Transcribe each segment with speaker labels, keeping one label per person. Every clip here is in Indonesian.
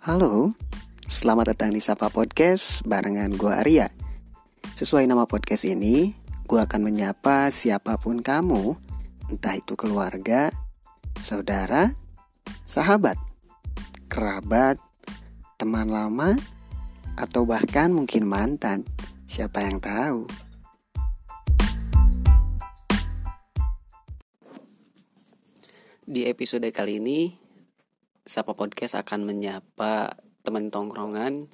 Speaker 1: Halo, selamat datang di Sapa Podcast barengan gue Arya. Sesuai nama podcast ini, gue akan menyapa siapa pun kamu, entah itu keluarga, saudara, sahabat, kerabat, teman lama, atau bahkan mungkin mantan. Siapa yang tahu? Di episode kali ini, Sapa Podcast akan menyapa teman tongkrongan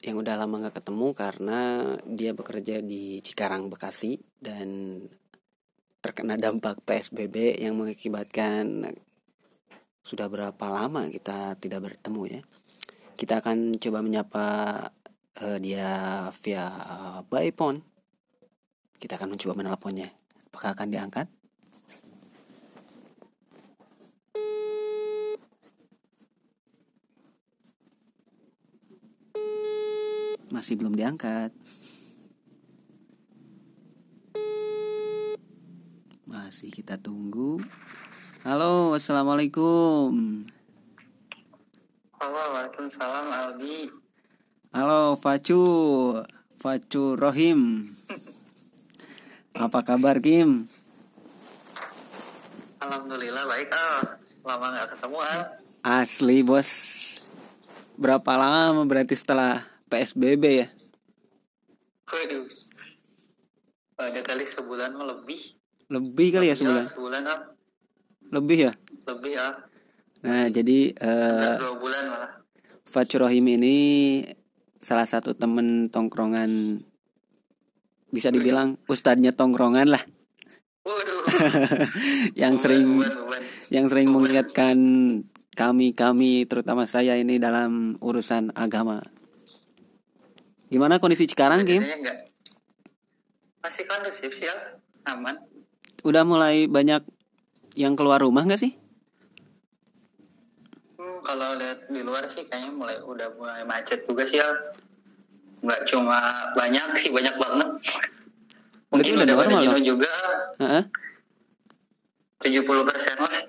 Speaker 1: yang udah lama gak ketemu karena dia bekerja di Cikarang, Bekasi dan terkena dampak PSBB yang mengakibatkan sudah berapa lama kita tidak bertemu ya. Kita akan coba menyapa uh, dia via by phone. Kita akan mencoba menelponnya. Apakah akan diangkat? Masih belum diangkat. Masih kita tunggu. Halo, assalamualaikum.
Speaker 2: Halo, waalaikumsalam Aldi.
Speaker 1: Halo, Facu. Facu Rohim. Apa kabar, Kim?
Speaker 2: Alhamdulillah baik Al. Lama nggak ketemu Al.
Speaker 1: Asli, bos. Berapa lama berarti setelah PSBB ya?
Speaker 2: Waduh. Ada kali sebulan lebih.
Speaker 1: Lebih kali ya sebulan?
Speaker 2: Sebulan Al.
Speaker 1: Lebih ya?
Speaker 2: Lebih Al.
Speaker 1: Nah, jadi uh,
Speaker 2: Dua bulan malah.
Speaker 1: Facu Rohim ini salah satu temen tongkrongan bisa dibilang ustadznya tongkrongan lah
Speaker 2: Waduh.
Speaker 1: yang sering yang sering mengingatkan kami kami terutama saya ini dalam urusan agama. Gimana kondisi Cikarang, Kim?
Speaker 2: Enggak. Masih kondusif sih Al. Aman.
Speaker 1: Udah mulai banyak yang keluar rumah nggak sih?
Speaker 2: Hmm, kalau lihat di luar sih kayaknya mulai udah mulai macet juga sih Al. Nggak cuma banyak sih banyak banget.
Speaker 1: Berarti
Speaker 2: Mungkin
Speaker 1: udah
Speaker 2: udah
Speaker 1: normal
Speaker 2: juga.
Speaker 1: Heeh.
Speaker 2: 70 persen lah.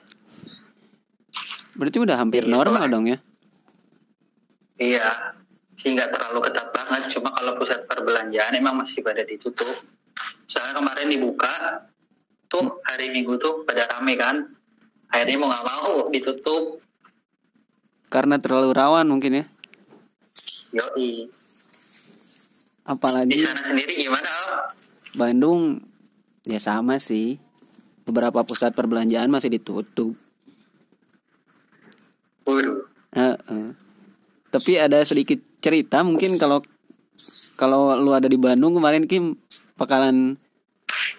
Speaker 1: Berarti udah hampir normal dong ya?
Speaker 2: Iya, sih nggak terlalu ketat banget. Cuma kalau pusat perbelanjaan emang masih pada ditutup. Soalnya kemarin dibuka, tuh hari Minggu tuh pada rame kan. Akhirnya mau nggak mau ditutup.
Speaker 1: Karena terlalu rawan mungkin ya.
Speaker 2: Yoi. Di
Speaker 1: Apalagi
Speaker 2: sana sendiri gimana?
Speaker 1: Bandung ya sama sih. Beberapa pusat perbelanjaan masih ditutup.
Speaker 2: Waduh.
Speaker 1: Heeh. Tapi ada sedikit cerita mungkin kalau kalau lu ada di Bandung kemarin Kim bakalan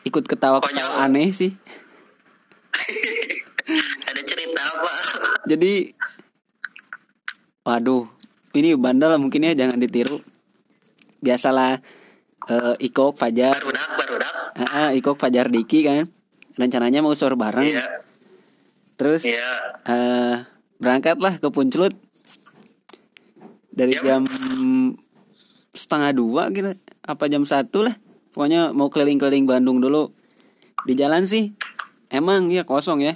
Speaker 1: ikut ketawa-ketawa aneh sih.
Speaker 2: Ada cerita apa?
Speaker 1: Jadi waduh, ini bandel mungkin ya jangan ditiru. Biasalah eh, Ikok Fajar,
Speaker 2: Barudak, barudak.
Speaker 1: Heeh, Ikok Fajar Diki kan. Rencananya mau sahur bareng.
Speaker 2: Iya,
Speaker 1: Terus
Speaker 2: iya.
Speaker 1: eh berangkatlah ke Puncelut dari jam
Speaker 2: Jam?
Speaker 1: setengah dua gitu apa jam satu lah. Pokoknya mau keliling-keliling Bandung dulu. Di jalan sih emang ya kosong ya.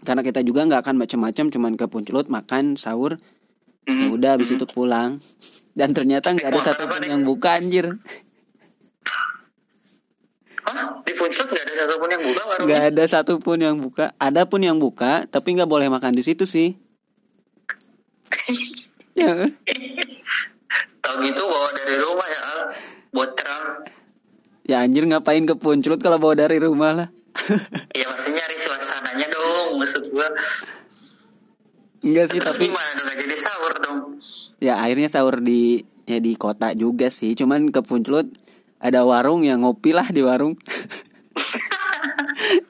Speaker 1: Karena kita juga nggak akan macam-macam cuman ke Puncelut makan sahur. Ya
Speaker 2: Hmm.
Speaker 1: udah habis itu pulang. Dan ternyata nggak ada satupun yang buka anjir.
Speaker 2: Hah? Di Puncak nggak ada satupun yang buka warungnya?
Speaker 1: nggak ada satupun yang buka. Ada pun yang buka tapi nggak boleh makan di situ sih ya
Speaker 2: Tahu gitu bawa dari rumah ya Al. Buat terang.
Speaker 1: Ya anjir ngapain ke Puncelut kalau bawa dari rumah lah.
Speaker 2: Ya maksudnya nyari suasananya dong. Maksud gua.
Speaker 1: Enggak sih
Speaker 2: Terus
Speaker 1: tapi
Speaker 2: gimana dong? Jadi sahur dong.
Speaker 1: ya akhirnya sahur di ya di kota juga sih. Cuman ke Puncelut ada warung yang ngopi lah di warung.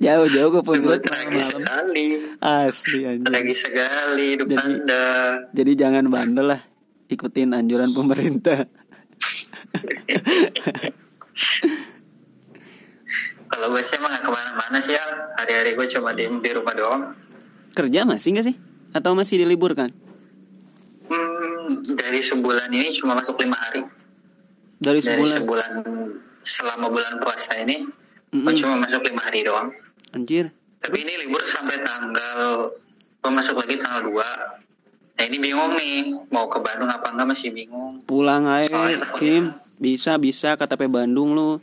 Speaker 1: Jauh-jauh ke
Speaker 2: tragis
Speaker 1: malam-malam.
Speaker 2: sekali.
Speaker 1: Asli anjir.
Speaker 2: Tragis sekali hidup
Speaker 1: Jadi-
Speaker 2: anda.
Speaker 1: Jadi jangan bandel lah. Ikutin anjuran pemerintah.
Speaker 2: Kalau gue sih emang gak ke mana-mana sih ya. Hari-hari gue cuma diem di rumah doang.
Speaker 1: Kerja masih nggak sih? Atau masih diliburkan?
Speaker 2: Hmm, dari sebulan ini cuma masuk lima hari.
Speaker 1: Dari
Speaker 2: Dari
Speaker 1: sebulan.
Speaker 2: sebulan selama bulan puasa ini,
Speaker 1: Mm-mm.
Speaker 2: gue cuma masuk lima hari doang.
Speaker 1: Anjir.
Speaker 2: Tapi ini libur sampai tanggal gue masuk lagi tanggal 2 Nah ini bingung nih, mau ke Bandung apa enggak masih bingung.
Speaker 1: Pulang aja,
Speaker 2: Soalnya-
Speaker 1: Kim. Bisa, bisa ke KTP Bandung lu.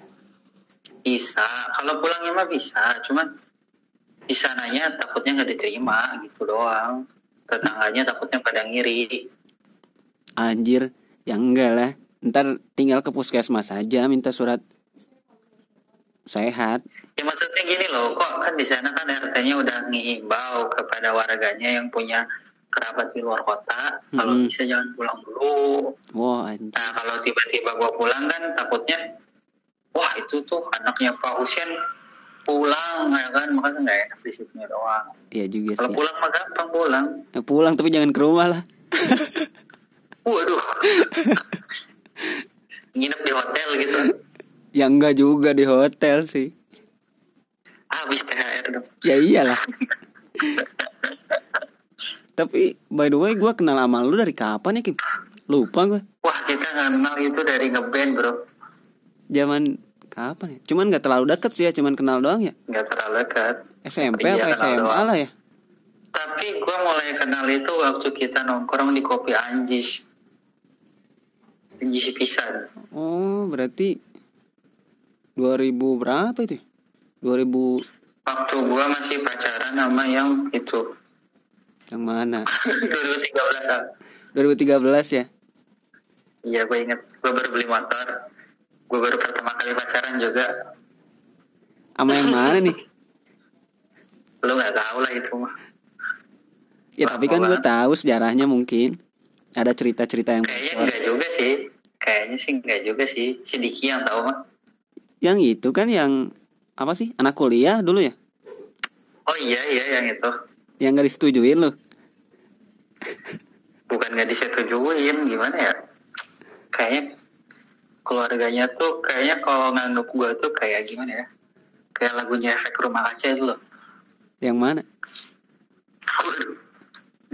Speaker 2: Bisa, kalau pulangnya mah bisa, cuman di sananya takutnya nggak diterima gitu doang. Tetangganya takutnya pada ngiri.
Speaker 1: Anjir, ya enggak lah. Ntar tinggal ke puskesmas aja minta surat sehat.
Speaker 2: Ya maksudnya gini loh, kok kan di sana kan RT-nya udah ngimbau kepada warganya yang punya kerabat di luar kota, kalau
Speaker 1: Mm-mm.
Speaker 2: bisa jangan pulang dulu.
Speaker 1: Wah, anjir.
Speaker 2: Nah kalau tiba-tiba gua pulang kan takutnya, wah itu tuh anaknya Pak Husen pulang ya kan, makanya nggak enak di situnya doang.
Speaker 1: Iya juga
Speaker 2: Kalau
Speaker 1: sih.
Speaker 2: pulang mah gampang pulang.
Speaker 1: Ya, pulang tapi jangan ke rumah lah.
Speaker 2: Waduh. Nginep di hotel gitu.
Speaker 1: Ya enggak juga di hotel sih.
Speaker 2: Habis THR dong.
Speaker 1: Ya iyalah. tapi by the way gue kenal sama lu dari kapan ya Kim? Lupa gue.
Speaker 2: Wah kita kenal itu dari ngeband bro.
Speaker 1: Zaman kapan ya? Cuman nggak terlalu deket sih ya, cuman kenal doang ya.
Speaker 2: Nggak terlalu dekat.
Speaker 1: SMP
Speaker 2: Iya,
Speaker 1: apa SMA
Speaker 2: doang.
Speaker 1: lah ya.
Speaker 2: Tapi gua mulai kenal itu waktu kita nongkrong di Kopi Anjis. Anjis pisan.
Speaker 1: Oh, berarti 2000 berapa itu? ya? 2000
Speaker 2: Waktu gua masih pacaran sama yang itu.
Speaker 1: yang mana?
Speaker 2: 2013 ah.
Speaker 1: 2013 ya.
Speaker 2: Iya gue inget. Gue baru beli motor. Gue baru pertama kali pacaran juga.
Speaker 1: Sama yang mana nih?
Speaker 2: Lu nggak tahu lah itu mah.
Speaker 1: Ya tapi kan gue tahu sejarahnya mungkin. Ada cerita-cerita yang
Speaker 2: Kayaknya enggak juga sih. Kayaknya sih enggak juga sih. Si Diki yang tahu mah.
Speaker 1: Yang itu kan yang apa sih? Anak kuliah dulu ya?
Speaker 2: Oh iya iya yang itu.
Speaker 1: Yang gak disetujuin lu.
Speaker 2: Bukan nggak disetujuin gimana ya? Kayaknya keluarganya tuh kayaknya kalau nganggep gue tuh kayak gimana ya? Kayak lagunya efek rumah kaca itu loh.
Speaker 1: Yang mana?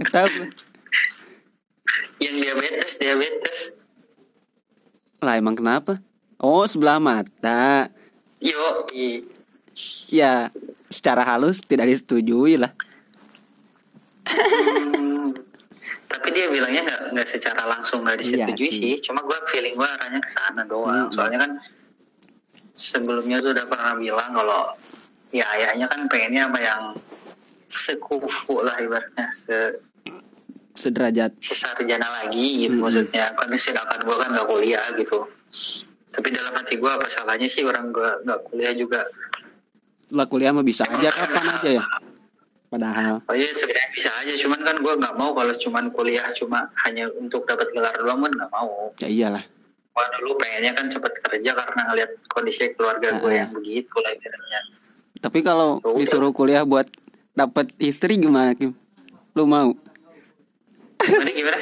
Speaker 1: Tahu
Speaker 2: yang diabetes diabetes.
Speaker 1: Lah emang kenapa? Oh sebelah mata.
Speaker 2: Yo.
Speaker 1: Ya secara halus tidak disetujui lah.
Speaker 2: Hmm, tapi dia bilangnya nggak nggak secara langsung nggak disetujui
Speaker 1: Iya
Speaker 2: sih.
Speaker 1: sih.
Speaker 2: Cuma gue feeling gue arahnya ke sana doang.
Speaker 1: Mm-mm.
Speaker 2: Soalnya kan sebelumnya tuh udah pernah bilang kalau ya ayahnya kan pengennya sama yang sekufu lah ibaratnya se
Speaker 1: Sederajat.
Speaker 2: sarjana lagi gitu
Speaker 1: Mm-mm.
Speaker 2: maksudnya kan sedangkan gue kan nggak kuliah gitu tapi dalam hati gue apa salahnya sih orang gue nggak kuliah juga
Speaker 1: Lah kuliah mah bisa aja kapan aja ya. Padahal.
Speaker 2: oh iya sebenarnya bisa aja cuman kan gue nggak mau kalau cuman kuliah cuma hanya untuk dapat gelar doang kan nggak mau
Speaker 1: Ya iyalah.
Speaker 2: Gua dulu pengennya kan cepet kerja karena ngeliat kondisi keluarga gue
Speaker 1: Ah.
Speaker 2: yang begitu lah ibaratnya.
Speaker 1: Tapi kalau
Speaker 2: udah.
Speaker 1: disuruh kuliah buat dapat istri gimana Kim? Lu mau?
Speaker 2: Gimana gimana?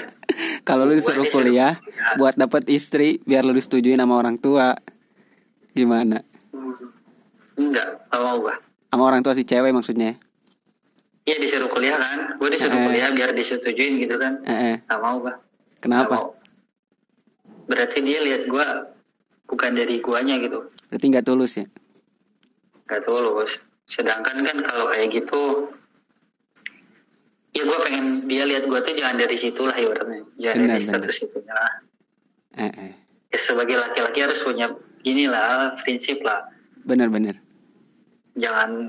Speaker 1: Kalau lu
Speaker 2: Gua
Speaker 1: disuruh kuliah buat dapat istri biar lu disetujuin sama orang tua. Gimana?
Speaker 2: Enggak, gak mau gue.
Speaker 1: Sama orang tua si cewek maksudnya.
Speaker 2: Iya disuruh kuliah kan, gue disuruh
Speaker 1: Eh.
Speaker 2: kuliah biar disetujuin gitu kan.
Speaker 1: Eh, eh.
Speaker 2: Gak mau gue.
Speaker 1: Kenapa?
Speaker 2: Berarti dia lihat gue bukan dari guanya gitu.
Speaker 1: Berarti nggak tulus ya?
Speaker 2: Gak tulus. Sedangkan kan kalau kayak gitu, ya gue pengen dia lihat gue tuh jangan dari situ lah ibaratnya. Jangan
Speaker 1: Benar,
Speaker 2: dari status itunya lah.
Speaker 1: Eh, eh.
Speaker 2: Ya, sebagai laki-laki harus punya inilah prinsip lah.
Speaker 1: Bener-bener.
Speaker 2: jangan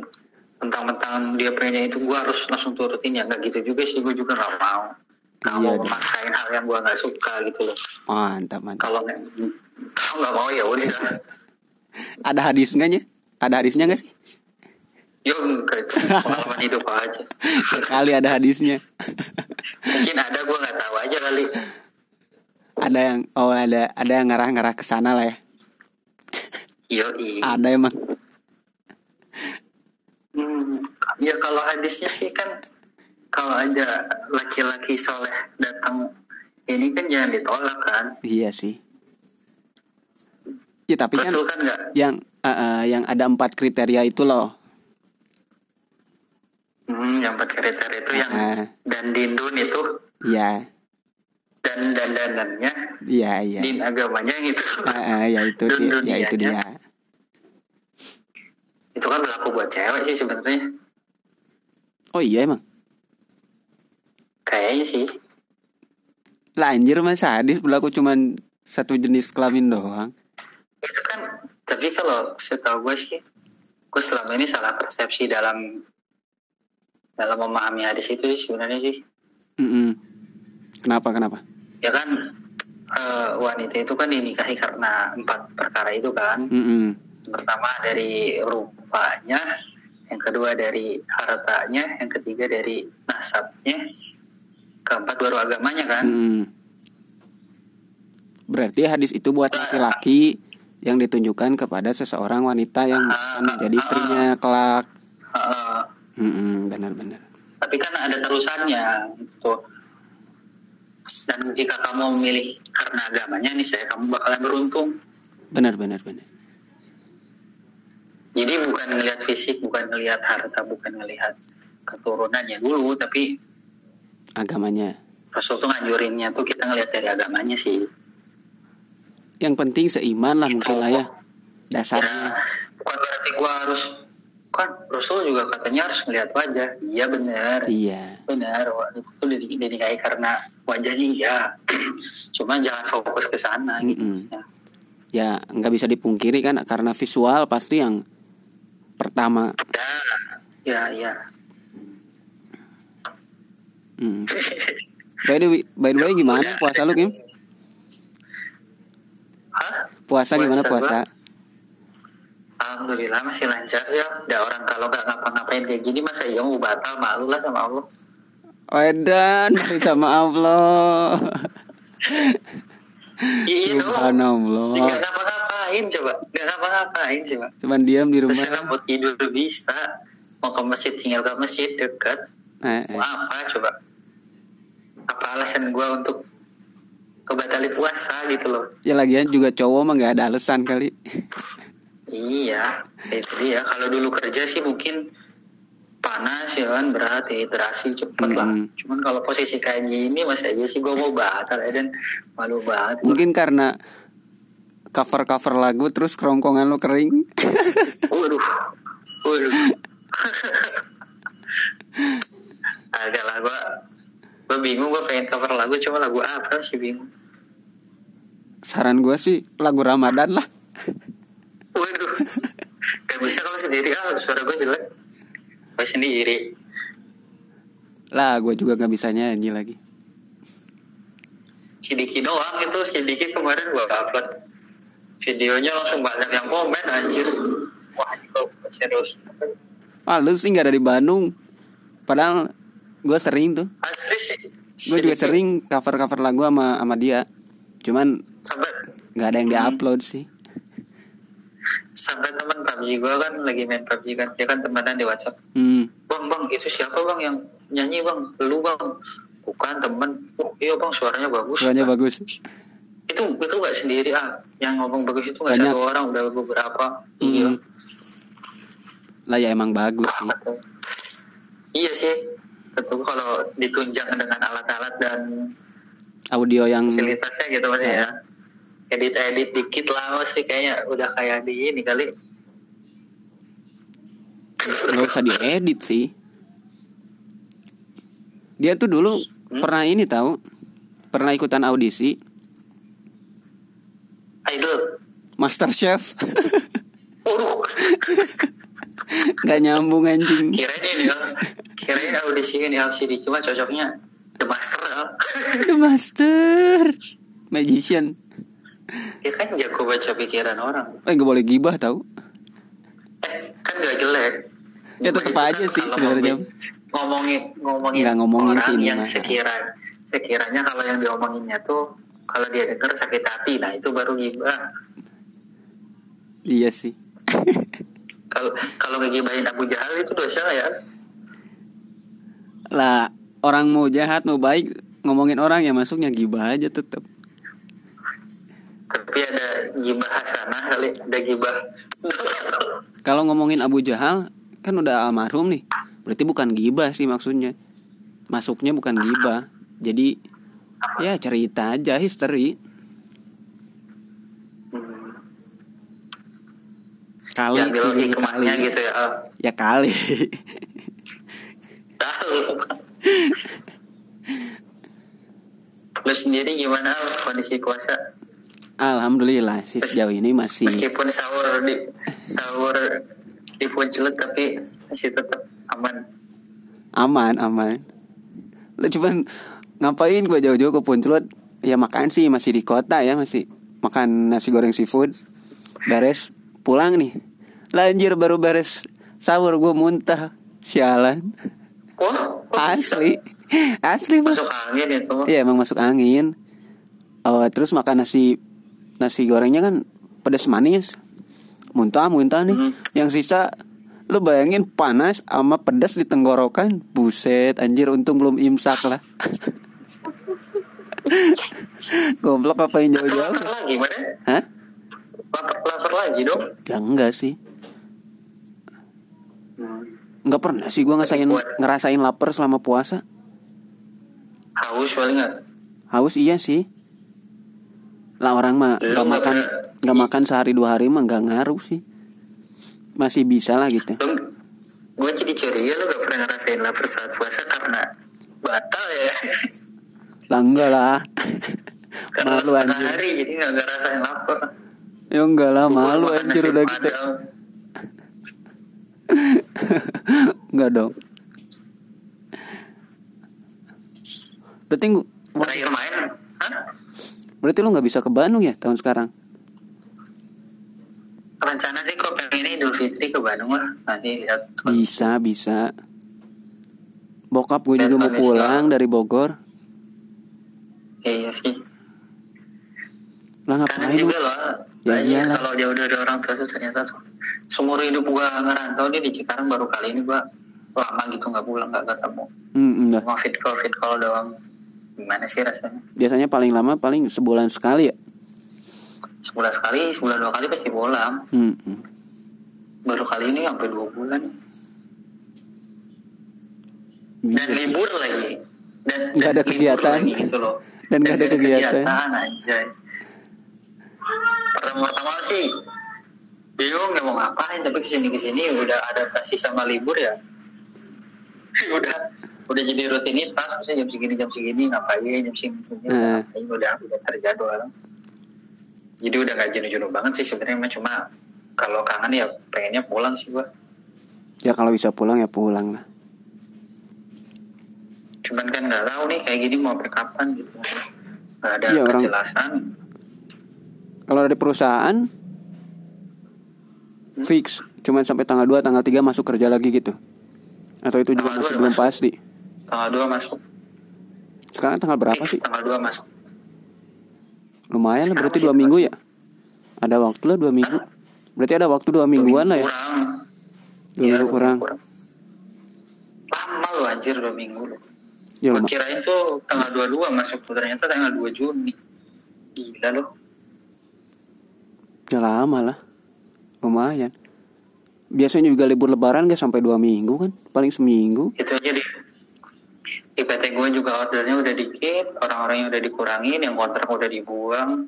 Speaker 2: mentang-mentang dia pengennya itu gue harus langsung turutin ya nggak gitu juga sih gue juga nggak mau nggak
Speaker 1: Iya,
Speaker 2: mau memaksain hal yang gue nggak suka gitu loh
Speaker 1: Mantap, mantap.
Speaker 2: kalau nggak kalau nggak mau ya udah
Speaker 1: Ada hadis nggak nya? Ada hadisnya nggak sih?
Speaker 2: Yo enggak itu pengalaman hidup aja
Speaker 1: Kali ada hadisnya.
Speaker 2: mungkin ada gue nggak tahu aja kali
Speaker 1: ada yang oh ada ada yang ngarah-ngarah ke sana lah ya.
Speaker 2: yo iya
Speaker 1: Ada emang.
Speaker 2: Hmm, ya kalau hadisnya sih kan kalau ada laki-laki soleh datang ini kan jangan ditolak kan
Speaker 1: Iya sih. Ya tapi kan
Speaker 2: betul kan nggak
Speaker 1: yang eh, eh, yang ada empat kriteria itu loh.
Speaker 2: Hmm, yang kriteria itu yang
Speaker 1: Ah.
Speaker 2: dan dindun itu
Speaker 1: Iya,
Speaker 2: dan dandanannya
Speaker 1: iya, iya.
Speaker 2: din agamanya yang itu
Speaker 1: Eh, eh, ya itu dia, ya itu dia.
Speaker 2: itu kan berlaku buat cewek sih sebenarnya
Speaker 1: Oh iya emang.
Speaker 2: kayaknya sih
Speaker 1: lah anjir mah sadis berlaku cuman satu jenis kelamin doang
Speaker 2: itu kan tapi kalau setahu gue sih gue selama ini salah persepsi dalam dalam memahami hadis itu sih sebenarnya sih
Speaker 1: Mm-mm. kenapa kenapa
Speaker 2: ya kan eh, wanita itu kan dinikahi karena empat perkara itu kan
Speaker 1: Mm-mm.
Speaker 2: pertama dari rupanya yang kedua dari hartanya yang ketiga dari nasabnya keempat baru agamanya kan
Speaker 1: Mm-mm. berarti hadis itu buat laki-laki yang ditunjukkan kepada seseorang wanita yang akan menjadi istrinya kelak Mm-mm, benar-benar.
Speaker 2: Tapi kan ada terusannya gitu. Dan jika kamu memilih karena agamanya nih saya kamu bakalan beruntung.
Speaker 1: Benar-benar benar
Speaker 2: jadi bukan ngelihat fisik bukan ngelihat harta bukan ngelihat keturunannya dulu tapi
Speaker 1: agamanya.
Speaker 2: Rasul tuh nganjurinnya tuh kita ngelihat dari agamanya sih.
Speaker 1: Yang penting seiman lah mungkin lah ya
Speaker 2: ya
Speaker 1: dasarnya
Speaker 2: bukan berarti gua harus kan Rasul juga katanya harus ngelihat wajah. Iya benar.
Speaker 1: Iya.
Speaker 2: Benar. Itu tuh dinikahi karena wajahnya iya. Cuma jangan fokus ke sana gitu.
Speaker 1: Mm-mm.
Speaker 2: Ya.
Speaker 1: ya nggak bisa dipungkiri kan karena visual pasti yang pertama.
Speaker 2: Ya ya
Speaker 1: Mm. by the way, by the way gimana? Puasa lu Kim?
Speaker 2: Hah?
Speaker 1: puasa gimana
Speaker 2: Puasa
Speaker 1: puasa
Speaker 2: Alhamdulillah masih lancar ya. Ada orang kalau nggak ngapa-ngapain kayak gini masa iya mau batal malu lah sama Allah.
Speaker 1: Edan masih sama Allah
Speaker 2: Iya dong.
Speaker 1: Subhanallah
Speaker 2: Nggak ngapa-ngapain coba. Nggak ngapa-ngapain coba.
Speaker 1: cuman diam di rumah
Speaker 2: Terserah mau tidur bisa. Mau ke masjid tinggal ke masjid dekat.
Speaker 1: Eh,
Speaker 2: Mau
Speaker 1: eh.
Speaker 2: apa coba? Apa alasan gua untuk kebatali puasa gitu loh?
Speaker 1: ya lagian juga cowok mah nggak ada alasan kali
Speaker 2: Iya, itu dia. Kalau dulu kerja sih mungkin panas ya kan berat dehidrasi cepet lah.
Speaker 1: Mm-mm.
Speaker 2: Cuman kalau posisi kayak gini masa aja sih gue mau batal ya dan malu banget.
Speaker 1: mungkin karena cover cover lagu terus kerongkongan lu kering
Speaker 2: Waduh, waduh. Agak lah gue, gue bingung gue pengen cover lagu cuma lagu apa sih bingung.
Speaker 1: saran gue sih lagu Ramadan lah
Speaker 2: Waduh, gak bisa kalau sendiri ah suara gue jelek. Gue sendiri.
Speaker 1: lah gue juga nggak bisa nyanyi lagi.
Speaker 2: Si Diki doang itu. Si Diki kemarin gua upload videonya langsung banyak yang komen anjir. Wah kok serius.
Speaker 1: Ah lu sih nggak ada di Bandung. Padahal gue sering tuh.
Speaker 2: Asli sih.
Speaker 1: Gue juga sering cover cover lagu sama sama dia. Cuman nggak ada yang diupload sih
Speaker 2: sampai teman PUBG gua kan lagi main PUBG kan dia kan temenan di WhatsApp.
Speaker 1: Hmm.
Speaker 2: bang bang itu siapa bang yang nyanyi bang? Lu bang. Bukan temen. Oh iya bang suaranya bagus.
Speaker 1: Suaranya bagus.
Speaker 2: Itu itu gak sendiri ah. Yang ngomong bagus itu gak
Speaker 1: Banyak.
Speaker 2: satu orang udah beberapa.
Speaker 1: Hmm.
Speaker 2: iya.
Speaker 1: Lah ya emang bagus sih.
Speaker 2: Iya sih. Tentu kalau ditunjang dengan alat-alat dan
Speaker 1: audio yang
Speaker 2: fasilitasnya gitu mas ya edit edit dikit lah pasti kayaknya udah kayak di ini kali.
Speaker 1: Nggak usah diedit sih. Dia tuh dulu pernah ini tahu pernah ikutan audisi.
Speaker 2: Idol
Speaker 1: Master Chef. Nggak nyambung anjing.
Speaker 2: Kirain ini kirain audisi ini LCD cuma cocoknya The Master.
Speaker 1: The Master. Magician
Speaker 2: dia kan jago baca pikiran orang.
Speaker 1: Eh nggak boleh gibah tahu
Speaker 2: eh kan gak jelek.
Speaker 1: Ya, tetep
Speaker 2: kan
Speaker 1: aja sih sebenarnya.
Speaker 2: ngomongin ngomongin ngomongin,
Speaker 1: Nggak ngomongin
Speaker 2: orang
Speaker 1: sih ini
Speaker 2: yang
Speaker 1: mah.
Speaker 2: sekira sekiranya kalau yang diomonginnya tuh kalau dia denger sakit hati nah itu baru gibah.
Speaker 1: Iya sih.
Speaker 2: Kalau kalau ngegibahin Abu Jahal itu dosa ya.
Speaker 1: Lah orang mau jahat mau baik ngomongin orang ya masuknya gibah aja tetap
Speaker 2: tapi ada gibah hasanah kali ada gibah.
Speaker 1: Kalau ngomongin Abu Jahal kan udah almarhum nih. Berarti bukan gibah sih maksudnya. Masuknya bukan gibah. Jadi ya cerita aja history.
Speaker 2: Hmm,
Speaker 1: kali tujuh kali.
Speaker 2: gitu ya oh,
Speaker 1: ya kali.
Speaker 2: Lu sendiri gimana kondisi puasa?
Speaker 1: Alhamdulillah sih sejauh ini masih
Speaker 2: Meskipun sahur di sahur di puncelut tapi masih tetap aman.
Speaker 1: aman aman. Lah cuman ngapain gua jauh-jauh ke Puncelut? Ya makan sih masih di kota ya masih makan nasi goreng seafood. Beres pulang nih. Lah anjir baru beres sahur gua muntah. Sialan.
Speaker 2: Bisa?
Speaker 1: Asli. Asli bos.
Speaker 2: Masuk angin itu.
Speaker 1: Iya emang masuk angin. Oh, terus makan nasi nasi gorengnya kan pedas manis. Muntah muntah nih.
Speaker 2: Hmm.
Speaker 1: Yang sisa lu bayangin panas sama pedas di tenggorokan. Buset anjir untung belum imsak lah. Goblok apa yang jauh-jauh?
Speaker 2: lagi mana?
Speaker 1: Hah?
Speaker 2: Lapar, lapar lagi dong.
Speaker 1: Ya enggak sih. Enggak pernah sih gua ngerasain ngerasain lapar selama puasa.
Speaker 2: Haus paling nggak?
Speaker 1: Haus iya sih. Lah orang mah nggak makan nggak makan sehari dua hari mah nggak ngaruh sih. Masih bisa lah gitu.
Speaker 2: Gue jadi curiga lu gak pernah ngerasain lapar saat puasa karena batal ya.
Speaker 1: Lah enggak lah.
Speaker 2: karena
Speaker 1: malu anjir.
Speaker 2: hari jadi gak ngerasain lapar.
Speaker 1: Ya enggak lah malu
Speaker 2: Makan
Speaker 1: anjir udah gitu.
Speaker 2: padang.
Speaker 1: Enggak dong. Berarti ngu-
Speaker 2: Terakhir main, hah?
Speaker 1: Berarti lu nggak bisa ke Bandung ya tahun sekarang?
Speaker 2: Rencana sih kok pengen Idul Fitri ke Bandung lah. Nanti lihat.
Speaker 1: Bisa bisa. Bokap gue juga mau pulang dari Bogor.
Speaker 2: Iya sih.
Speaker 1: Lah ngapain lu?
Speaker 2: loh.
Speaker 1: Ya
Speaker 2: Banyak
Speaker 1: iyalah.
Speaker 2: kalau jauh dari orang tua tuh ternyata tuh seumur hidup gua ngerantau nih di Cikarang baru kali ini gua lama gitu nggak pulang nggak ketemu.
Speaker 1: Hmm, dah.
Speaker 2: Cuma fit call fit call doang. Gimana sih rasanya?
Speaker 1: Biasanya paling lama paling sebulan sekali ya.
Speaker 2: Sebulan sekali, sebulan dua kali pasti pulang.
Speaker 1: Hmm.
Speaker 2: Baru kali ini sampai dua bulan. Dan
Speaker 1: Bisa sih.
Speaker 2: libur lagi. Dan
Speaker 1: Nggak ada
Speaker 2: dan
Speaker 1: kegiatan.
Speaker 2: lagi gitu loh.
Speaker 1: Dan nggak ada kegiatan.
Speaker 2: anjay. Pertama-tama sih bingung nggak mau ngapain tapi ke sini ke sini udah adaptasi sama libur ya udah udah jadi rutinitas misalnya jam segini jam segini ngapain jam segini jam segini
Speaker 1: Eh.
Speaker 2: ngapain udah udah terjadwal jadi udah gak jenuh-jenuh banget sih sebenarnya cuma kalau kangen ya pengennya pulang sih gua
Speaker 1: Ya kalau bisa pulang ya pulang lah.
Speaker 2: cuman kan nggak tahu nih kayak gini mau sampai kapan gitu nggak ada
Speaker 1: orang-
Speaker 2: kejelasan
Speaker 1: Kalau dari perusahaan fix cuman sampai tanggal 2 tanggal 3 masuk kerja lagi gitu. Atau itu juga
Speaker 2: Tanggal
Speaker 1: masih belum
Speaker 2: masuk.
Speaker 1: pasti.
Speaker 2: Tanggal 2 masuk
Speaker 1: Sekarang tanggal berapa sih?
Speaker 2: tanggal 2 masuk
Speaker 1: Lumayan lah berarti
Speaker 2: Sekarang
Speaker 1: dua
Speaker 2: masih
Speaker 1: minggu
Speaker 2: kelas.
Speaker 1: ya. Ada waktu lah dua minggu. Berarti ada waktu dua mingguan lah ya.
Speaker 2: kurang
Speaker 1: Dua
Speaker 2: Iya,
Speaker 1: minggu kurang.
Speaker 2: lama lu anjir dua minggu lu
Speaker 1: Ya lama.
Speaker 2: kirain tuh tanggal 22 masuk tuh ternyata tanggal 2 Juni gila loh
Speaker 1: Ya lama lah. Lumayan. Biasanya juga libur lebaran gak sampai dua minggu kan? Paling seminggu.
Speaker 2: itu aja di di PT gue juga ordernya udah dikit orang-orang yang udah dikurangin yang kontrak udah dibuang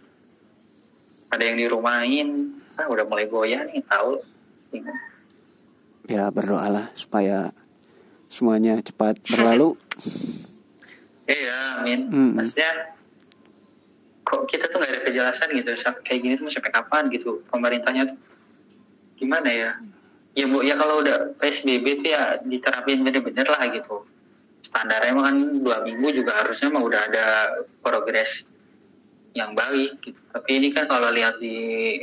Speaker 2: ada yang dirumahin ah udah mulai goyah nih tahu.
Speaker 1: Ya berdoalah supaya semuanya cepat berlalu.
Speaker 2: iya amin
Speaker 1: Hmm.
Speaker 2: maksudnya kok kita tuh nggak ada kejelasan gitu kayak gini tuh mau sampai kapan gitu pemerintahnya tuh gimana ya ya bu ya kalau udah psbb tuh ya diterapin bener-bener lah gitu standarnya emang kan dua minggu juga harusnya mah udah ada progres yang baik gitu. Tapi ini kan kalau lihat di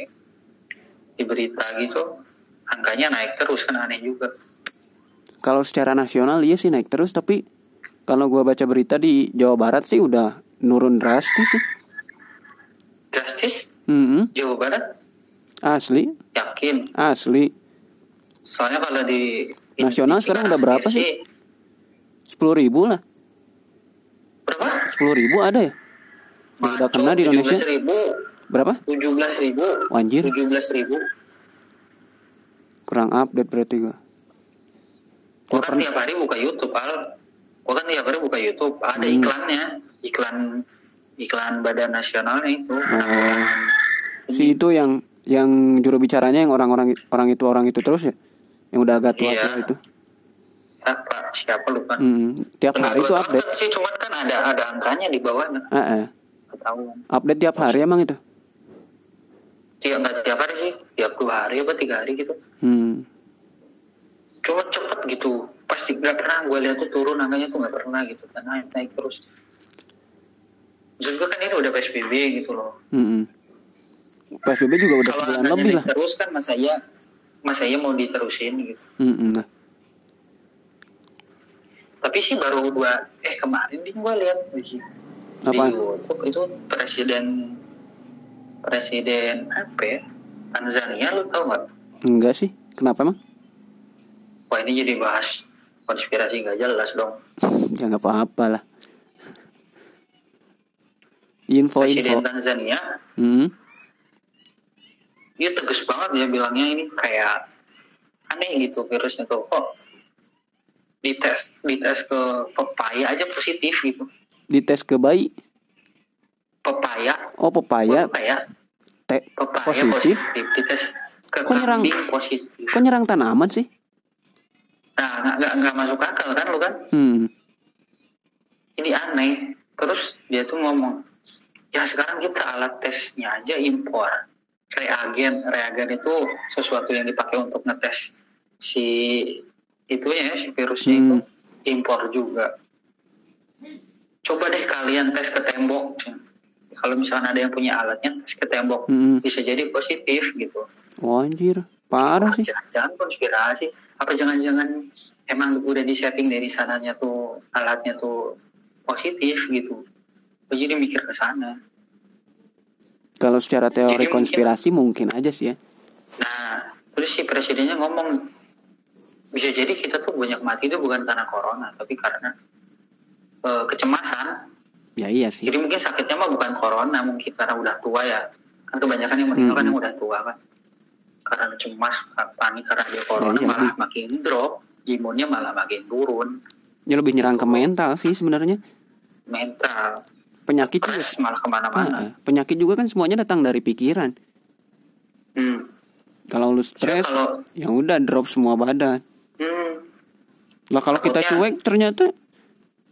Speaker 2: di berita gitu angkanya naik terus kan aneh juga.
Speaker 1: Kalau secara nasional iya sih naik terus tapi kalau gua baca berita di Jawa Barat sih udah nurun drastis sih.
Speaker 2: drastis?
Speaker 1: Mm-mm.
Speaker 2: Jawa Barat?
Speaker 1: Asli,
Speaker 2: yakin?
Speaker 1: Asli.
Speaker 2: soalnya kalau di
Speaker 1: Nasional sekarang
Speaker 2: Cina
Speaker 1: udah berapa
Speaker 2: sendiri
Speaker 1: Sepuluh ribu lah.
Speaker 2: berapa
Speaker 1: Sepuluh ribu ada ya? Yang udah kena di Indonesia?
Speaker 2: ribu
Speaker 1: Berapa?
Speaker 2: tujuh belas ribu
Speaker 1: Anjir.
Speaker 2: tujuh belas ribu
Speaker 1: Kurang update berarti gua.
Speaker 2: gua kan tiap hari buka YouTube al gua kan tiap hari buka YouTube ada
Speaker 1: Hmm.
Speaker 2: iklannya iklan iklan badan nasionalnya itu
Speaker 1: Oh. Si itu yang yang juru bicaranya yang orang-orang orang itu orang itu terus ya? Yang udah agak tua tua itu.
Speaker 2: Siapa siapa lupa
Speaker 1: Mm, tiap hari itu update.
Speaker 2: sih cuman kan ada ada angkanya di bawahnya
Speaker 1: Ah, ah.
Speaker 2: ketahuan.
Speaker 1: Update tiap hari emang itu?
Speaker 2: Tiap nggak tiap hari sih. Tiap dua hari apa tiga hari gitu.
Speaker 1: Hmm.
Speaker 2: cuma cepet gitu. Pasti nggak pernah gue lihat tuh turun angkanya tuh nggak pernah gitu. Kan naik naik terus. Juga kan ini udah psbb gitu loh.
Speaker 1: Mm-mm. PSBB juga udah
Speaker 2: kalau
Speaker 1: sebulan lebih lah.
Speaker 2: terus kan masa iya masa iya mau diterusin gitu.
Speaker 1: Mm-mm. Nah,
Speaker 2: tapi sih baru gua eh kemarin nih gua lihat. Di, di
Speaker 1: Apaan?
Speaker 2: YouTube itu presiden presiden apa ya? Tanzania lu tau nggak?
Speaker 1: Enggak sih. Kenapa emang?
Speaker 2: Wah ini jadi bahas konspirasi nggak jelas dong.
Speaker 1: Ya nggak apa-apa lah. Info
Speaker 2: presiden
Speaker 1: info
Speaker 2: Tanzania?
Speaker 1: Hmm.
Speaker 2: dia tegas banget dia bilangnya ini kayak aneh gitu virusnya tuh. Kok dites dites ke pepaya aja positif gitu.
Speaker 1: Dites ke bayi?
Speaker 2: Pepaya.
Speaker 1: Oh pepaya.
Speaker 2: Pepaya.
Speaker 1: Te
Speaker 2: pepaya
Speaker 1: positif.
Speaker 2: positif, dites ke
Speaker 1: Kok nyerang?
Speaker 2: positif.
Speaker 1: kok nyerang tanaman sih?
Speaker 2: Nah nggak nggak nggak masuk akal kan lu kan?
Speaker 1: Hmm.
Speaker 2: ini aneh. Terus dia tuh ngomong ya sekarang kita alat tesnya aja impor. Reagen reagen itu sesuatu yang dipakai untuk ngetes si itunya ya si virusnya
Speaker 1: Hmm.
Speaker 2: itu impor juga. Coba deh kalian tes ke tembok. Kalau misalnya ada yang punya alatnya tes ke tembok.
Speaker 1: Mm-mm.
Speaker 2: bisa jadi positif gitu.
Speaker 1: Oh anjir. Parah sih.
Speaker 2: Jangan konspirasi. Apa jangan-jangan emang udah disetting dari sananya tuh alatnya tuh positif gitu. Gua jadi mikir ke sana.
Speaker 1: Kalau secara teori
Speaker 2: Jadi mungkin-
Speaker 1: konspirasi mungkin aja sih ya.
Speaker 2: Nah terus si presidennya ngomong bisa jadi kita tuh banyak mati itu bukan karena corona tapi karena eh, kecemasan.
Speaker 1: Ya iya sih.
Speaker 2: Jadi mungkin sakitnya mah bukan corona mungkin karena udah tua ya. Kan kebanyakan yang meninggal kan
Speaker 1: Mm-mm.
Speaker 2: yang udah tua kan. Karena cemas panik karena dia corona
Speaker 1: iya,
Speaker 2: malah
Speaker 1: iya.
Speaker 2: makin drop imunnya malah makin turun.
Speaker 1: Ya lebih nyerang ke mental sih sebenarnya.
Speaker 2: Mental.
Speaker 1: Penyakit juga.
Speaker 2: Malah ke mana-mana.
Speaker 1: Ah, ah. penyakit juga kan semuanya datang dari pikiran.
Speaker 2: Hmm.
Speaker 1: kalau lu stres
Speaker 2: kalau
Speaker 1: ya udah drop semua badan.
Speaker 2: hmm,
Speaker 1: lah kalau kita cuek ternyata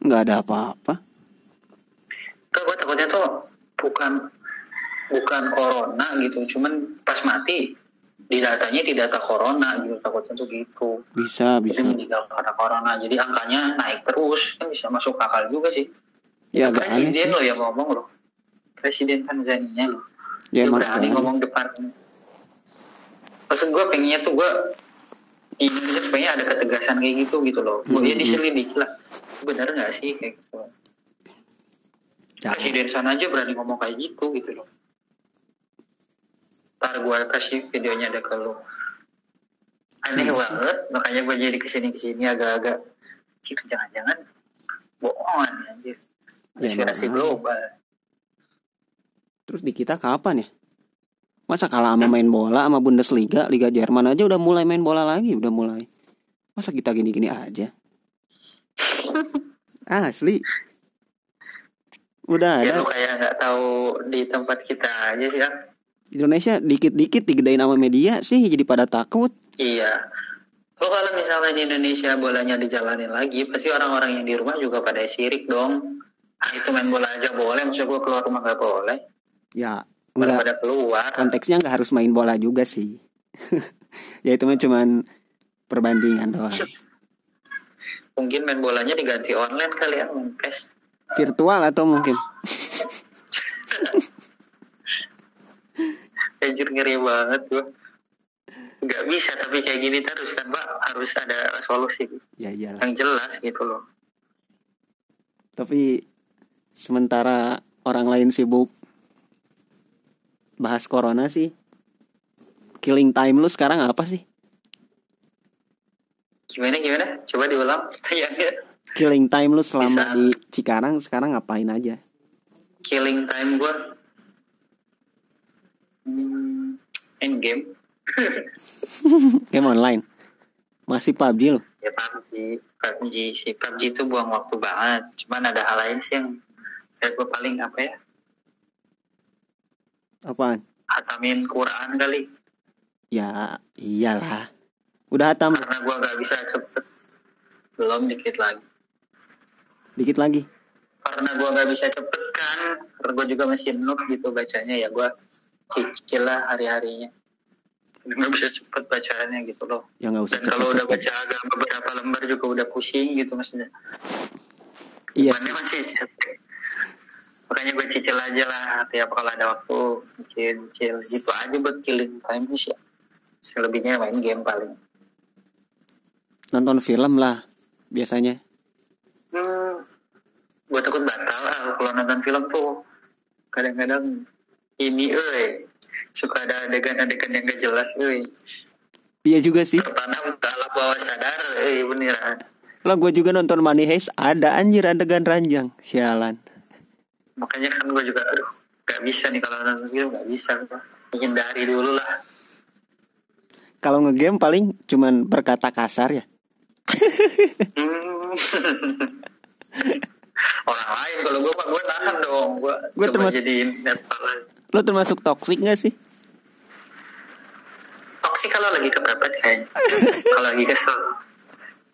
Speaker 1: nggak ada apa-apa.
Speaker 2: Kan gue takutnya tuh bukan bukan corona gitu. Cuman pas mati di datanya di data corona gitu. Takutnya tuh gitu.
Speaker 1: Bisa bisa.
Speaker 2: jadi meninggal karena corona. Jadi angkanya naik terus. Kan bisa masuk akal juga sih.
Speaker 1: Ya agak
Speaker 2: presiden loh yang ngomong loh. Presiden Tanzania loh.
Speaker 1: Ya
Speaker 2: dia berani ngomong depan. Maksud gue pengennya tuh gue Indonesia supaya ada ketegasan kayak gitu gitu loh ya
Speaker 1: Hmm.
Speaker 2: diselidiki lah bener nggak sih kayak gitu
Speaker 1: Jangan.
Speaker 2: presiden sana aja berani ngomong kayak gitu gitu loh ntar gue kasih videonya ada ke lo aneh
Speaker 1: Hmm.
Speaker 2: banget makanya gue jadi ke sini ke sini agak-agak cik jangan-jangan bohongan anjir konspirasi
Speaker 1: makanya.
Speaker 2: global
Speaker 1: terus di kita kapan ya masa kalah sama main bola sama Bundesliga Liga Jerman aja udah mulai main bola lagi udah mulai. Masa kita gini-gini aja? Asli. Udah
Speaker 2: ya
Speaker 1: ada.
Speaker 2: lu kayak nggak tahu di tempat kita aja sih ah.
Speaker 1: Indonesia dikit-dikit digedain sama media sih jadi pada takut.
Speaker 2: Iya. Lo kalau misalnya di Indonesia bolanya dijalanin lagi pasti orang-orang yang di rumah juga pada sirik dong. Ah itu main bola aja boleh maksud gue keluar rumah nggak boleh.
Speaker 1: Ya Enggak
Speaker 2: pada keluar.
Speaker 1: Konteksnya nggak harus main bola juga sih. Ya itu mah cuman perbandingan doang.
Speaker 2: Mungkin main bolanya diganti online kali ya PES
Speaker 1: virtual atau mungkin?
Speaker 2: Anjir ngeri banget gua. Nggak bisa tapi kayak gini terus kan pak harus ada solusi
Speaker 1: ya iyalah.
Speaker 2: Yang jelas gitu loh.
Speaker 1: Tapi sementara orang lain sibuk bahas corona sih. Killing time lu sekarang apa sih?
Speaker 2: Gimana gimana? Coba diulang pertanyaannya.
Speaker 1: Killing time lu selama
Speaker 2: Bisa.
Speaker 1: di Cikarang sekarang ngapain aja?
Speaker 2: Killing time gua hmm, end game.
Speaker 1: Game online? Masih PUBG lu?
Speaker 2: Ya PUBG PUBG sih. PUBG itu buang waktu banget. Cuman ada hal lain sih yang kayak gue paling apa ya
Speaker 1: apaan?
Speaker 2: Hatamin Quran kali.
Speaker 1: Ya iyalah. Udah hatam
Speaker 2: karena gue nggak bisa cepet. Belum dikit lagi.
Speaker 1: Dikit lagi?
Speaker 2: Karena gue nggak bisa cepet kan karena gue juga masih noob gitu bacanya. Ya gue cicil lah hari harinya nggak bisa cepet bacaannya gitu loh.
Speaker 1: Ya nggak usah
Speaker 2: dan kalau udah baca agak beberapa lembar juga udah pusing gitu maksudnya.
Speaker 1: Iya.
Speaker 2: Masih makanya gue cicil aja lah tiap kalau ada waktu cicil cicil gitu aja buat killing time sih ya. Selebihnya main game paling.
Speaker 1: Nonton film lah biasanya.
Speaker 2: Hmm, gue takut batal lah kalau nonton film tuh. Kadang-kadang ini eh suka ada adegan-adegan yang gak jelas eh
Speaker 1: iya juga sih.
Speaker 2: Tertanam dalam bawah sadar eh beneran.
Speaker 1: Lah gue juga nonton Money Heist ada anjir adegan ranjang. Sialan
Speaker 2: makanya kan gue juga aduh gak bisa nih kalau nonton film gak bisa gua. hindari dulu lah.
Speaker 1: Kalau ngegame paling cuman berkata kasar ya.
Speaker 2: Hmm. orang lain kalau gue mah gue nahan dong. Gue
Speaker 1: Gua
Speaker 2: coba
Speaker 1: termas-
Speaker 2: jadiin netball aja.
Speaker 1: lo termasuk toxic gak sih?
Speaker 2: Toksik kalau lagi kepepet kayaknya? Kalau lagi kesel.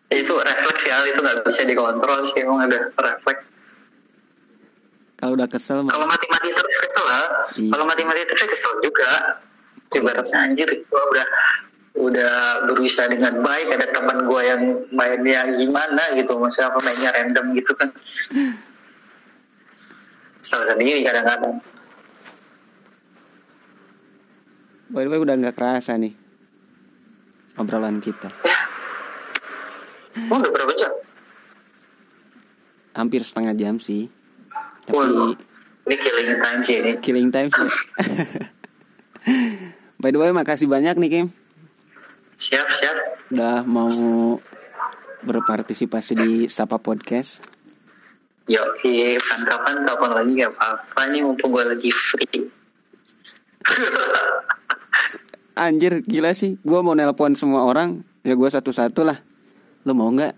Speaker 2: Itu refleks ya itu nggak bisa dikontrol sih emang ada refleks
Speaker 1: kalau udah kesel
Speaker 2: kalau mati-mati terus kesel lah
Speaker 1: Iya.
Speaker 2: kalau mati-mati terus kesel juga ibaratnya anjir gue udah udah berusaha dengan baik ada teman gue yang mainnya gimana gitu maksudnya apa mainnya random gitu kan. Salah sendiri kadang-kadang.
Speaker 1: By the way udah nggak kerasa nih obrolan kita.
Speaker 2: Oh udah berapa jam?
Speaker 1: Hampir setengah jam sih
Speaker 2: Waduh.
Speaker 1: tapi
Speaker 2: ini killing time sih ini.
Speaker 1: Killing time sih. by the way makasih banyak nih Kim.
Speaker 2: Siap siap.
Speaker 1: Udah mau berpartisipasi di Sapa Podcast.
Speaker 2: Yo, kapan kapan lagi gak apa-apa nih mumpung gue lagi free.
Speaker 1: Anjir gila sih. Gue mau nelpon semua orang. Ya gue satu-satu lah. Lo mau nggak?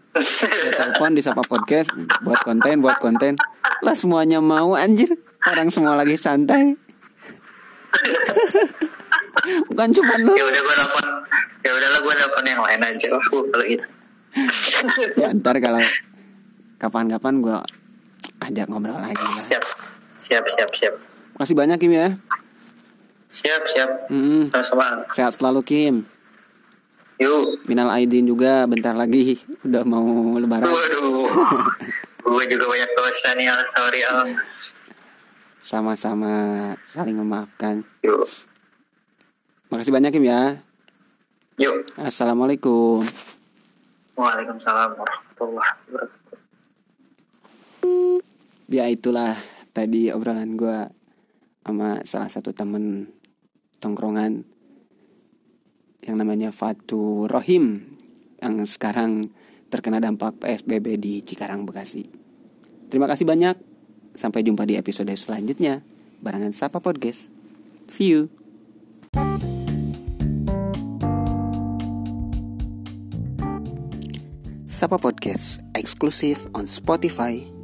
Speaker 1: Telepon di Sapa Podcast. Buat konten Buat konten Lah semuanya mau anjir. Orang semua lagi santai. Bukan cuma lo
Speaker 2: ya udah gue nelfon, ya udahlah gue nelfon yang lain aja lah gua kalau gitu.
Speaker 1: ya, Ntar kalau Kapan-kapan gue Ajak ngobrol lagi. Lah
Speaker 2: Siap, siap, siap, siap,
Speaker 1: Makasih banyak Kim ya.
Speaker 2: Siap, siap.
Speaker 1: Hmm,
Speaker 2: Sama-sama.
Speaker 1: Sehat selalu Kim.
Speaker 2: Yuk,
Speaker 1: Minal Aidin juga bentar lagi. Udah mau lebaran.
Speaker 2: Waduh, gue juga banyak dosa nih, Al. sorry Al.
Speaker 1: Sama-sama saling memaafkan
Speaker 2: Yuk,
Speaker 1: Makasih banyak Kim ya
Speaker 2: yuk.
Speaker 1: Assalamualaikum
Speaker 2: Waalaikumsalam warahmatullahi wabarakatuh.
Speaker 1: Ya itulah tadi obrolan gue sama salah satu temen tongkrongan yang namanya Fatu Rohim yang sekarang terkena dampak PSBB di Cikarang Bekasi. Terima kasih banyak. Sampai jumpa di episode selanjutnya barengan Sapa Podcast. See you. Sapa Podcast eksklusif on Spotify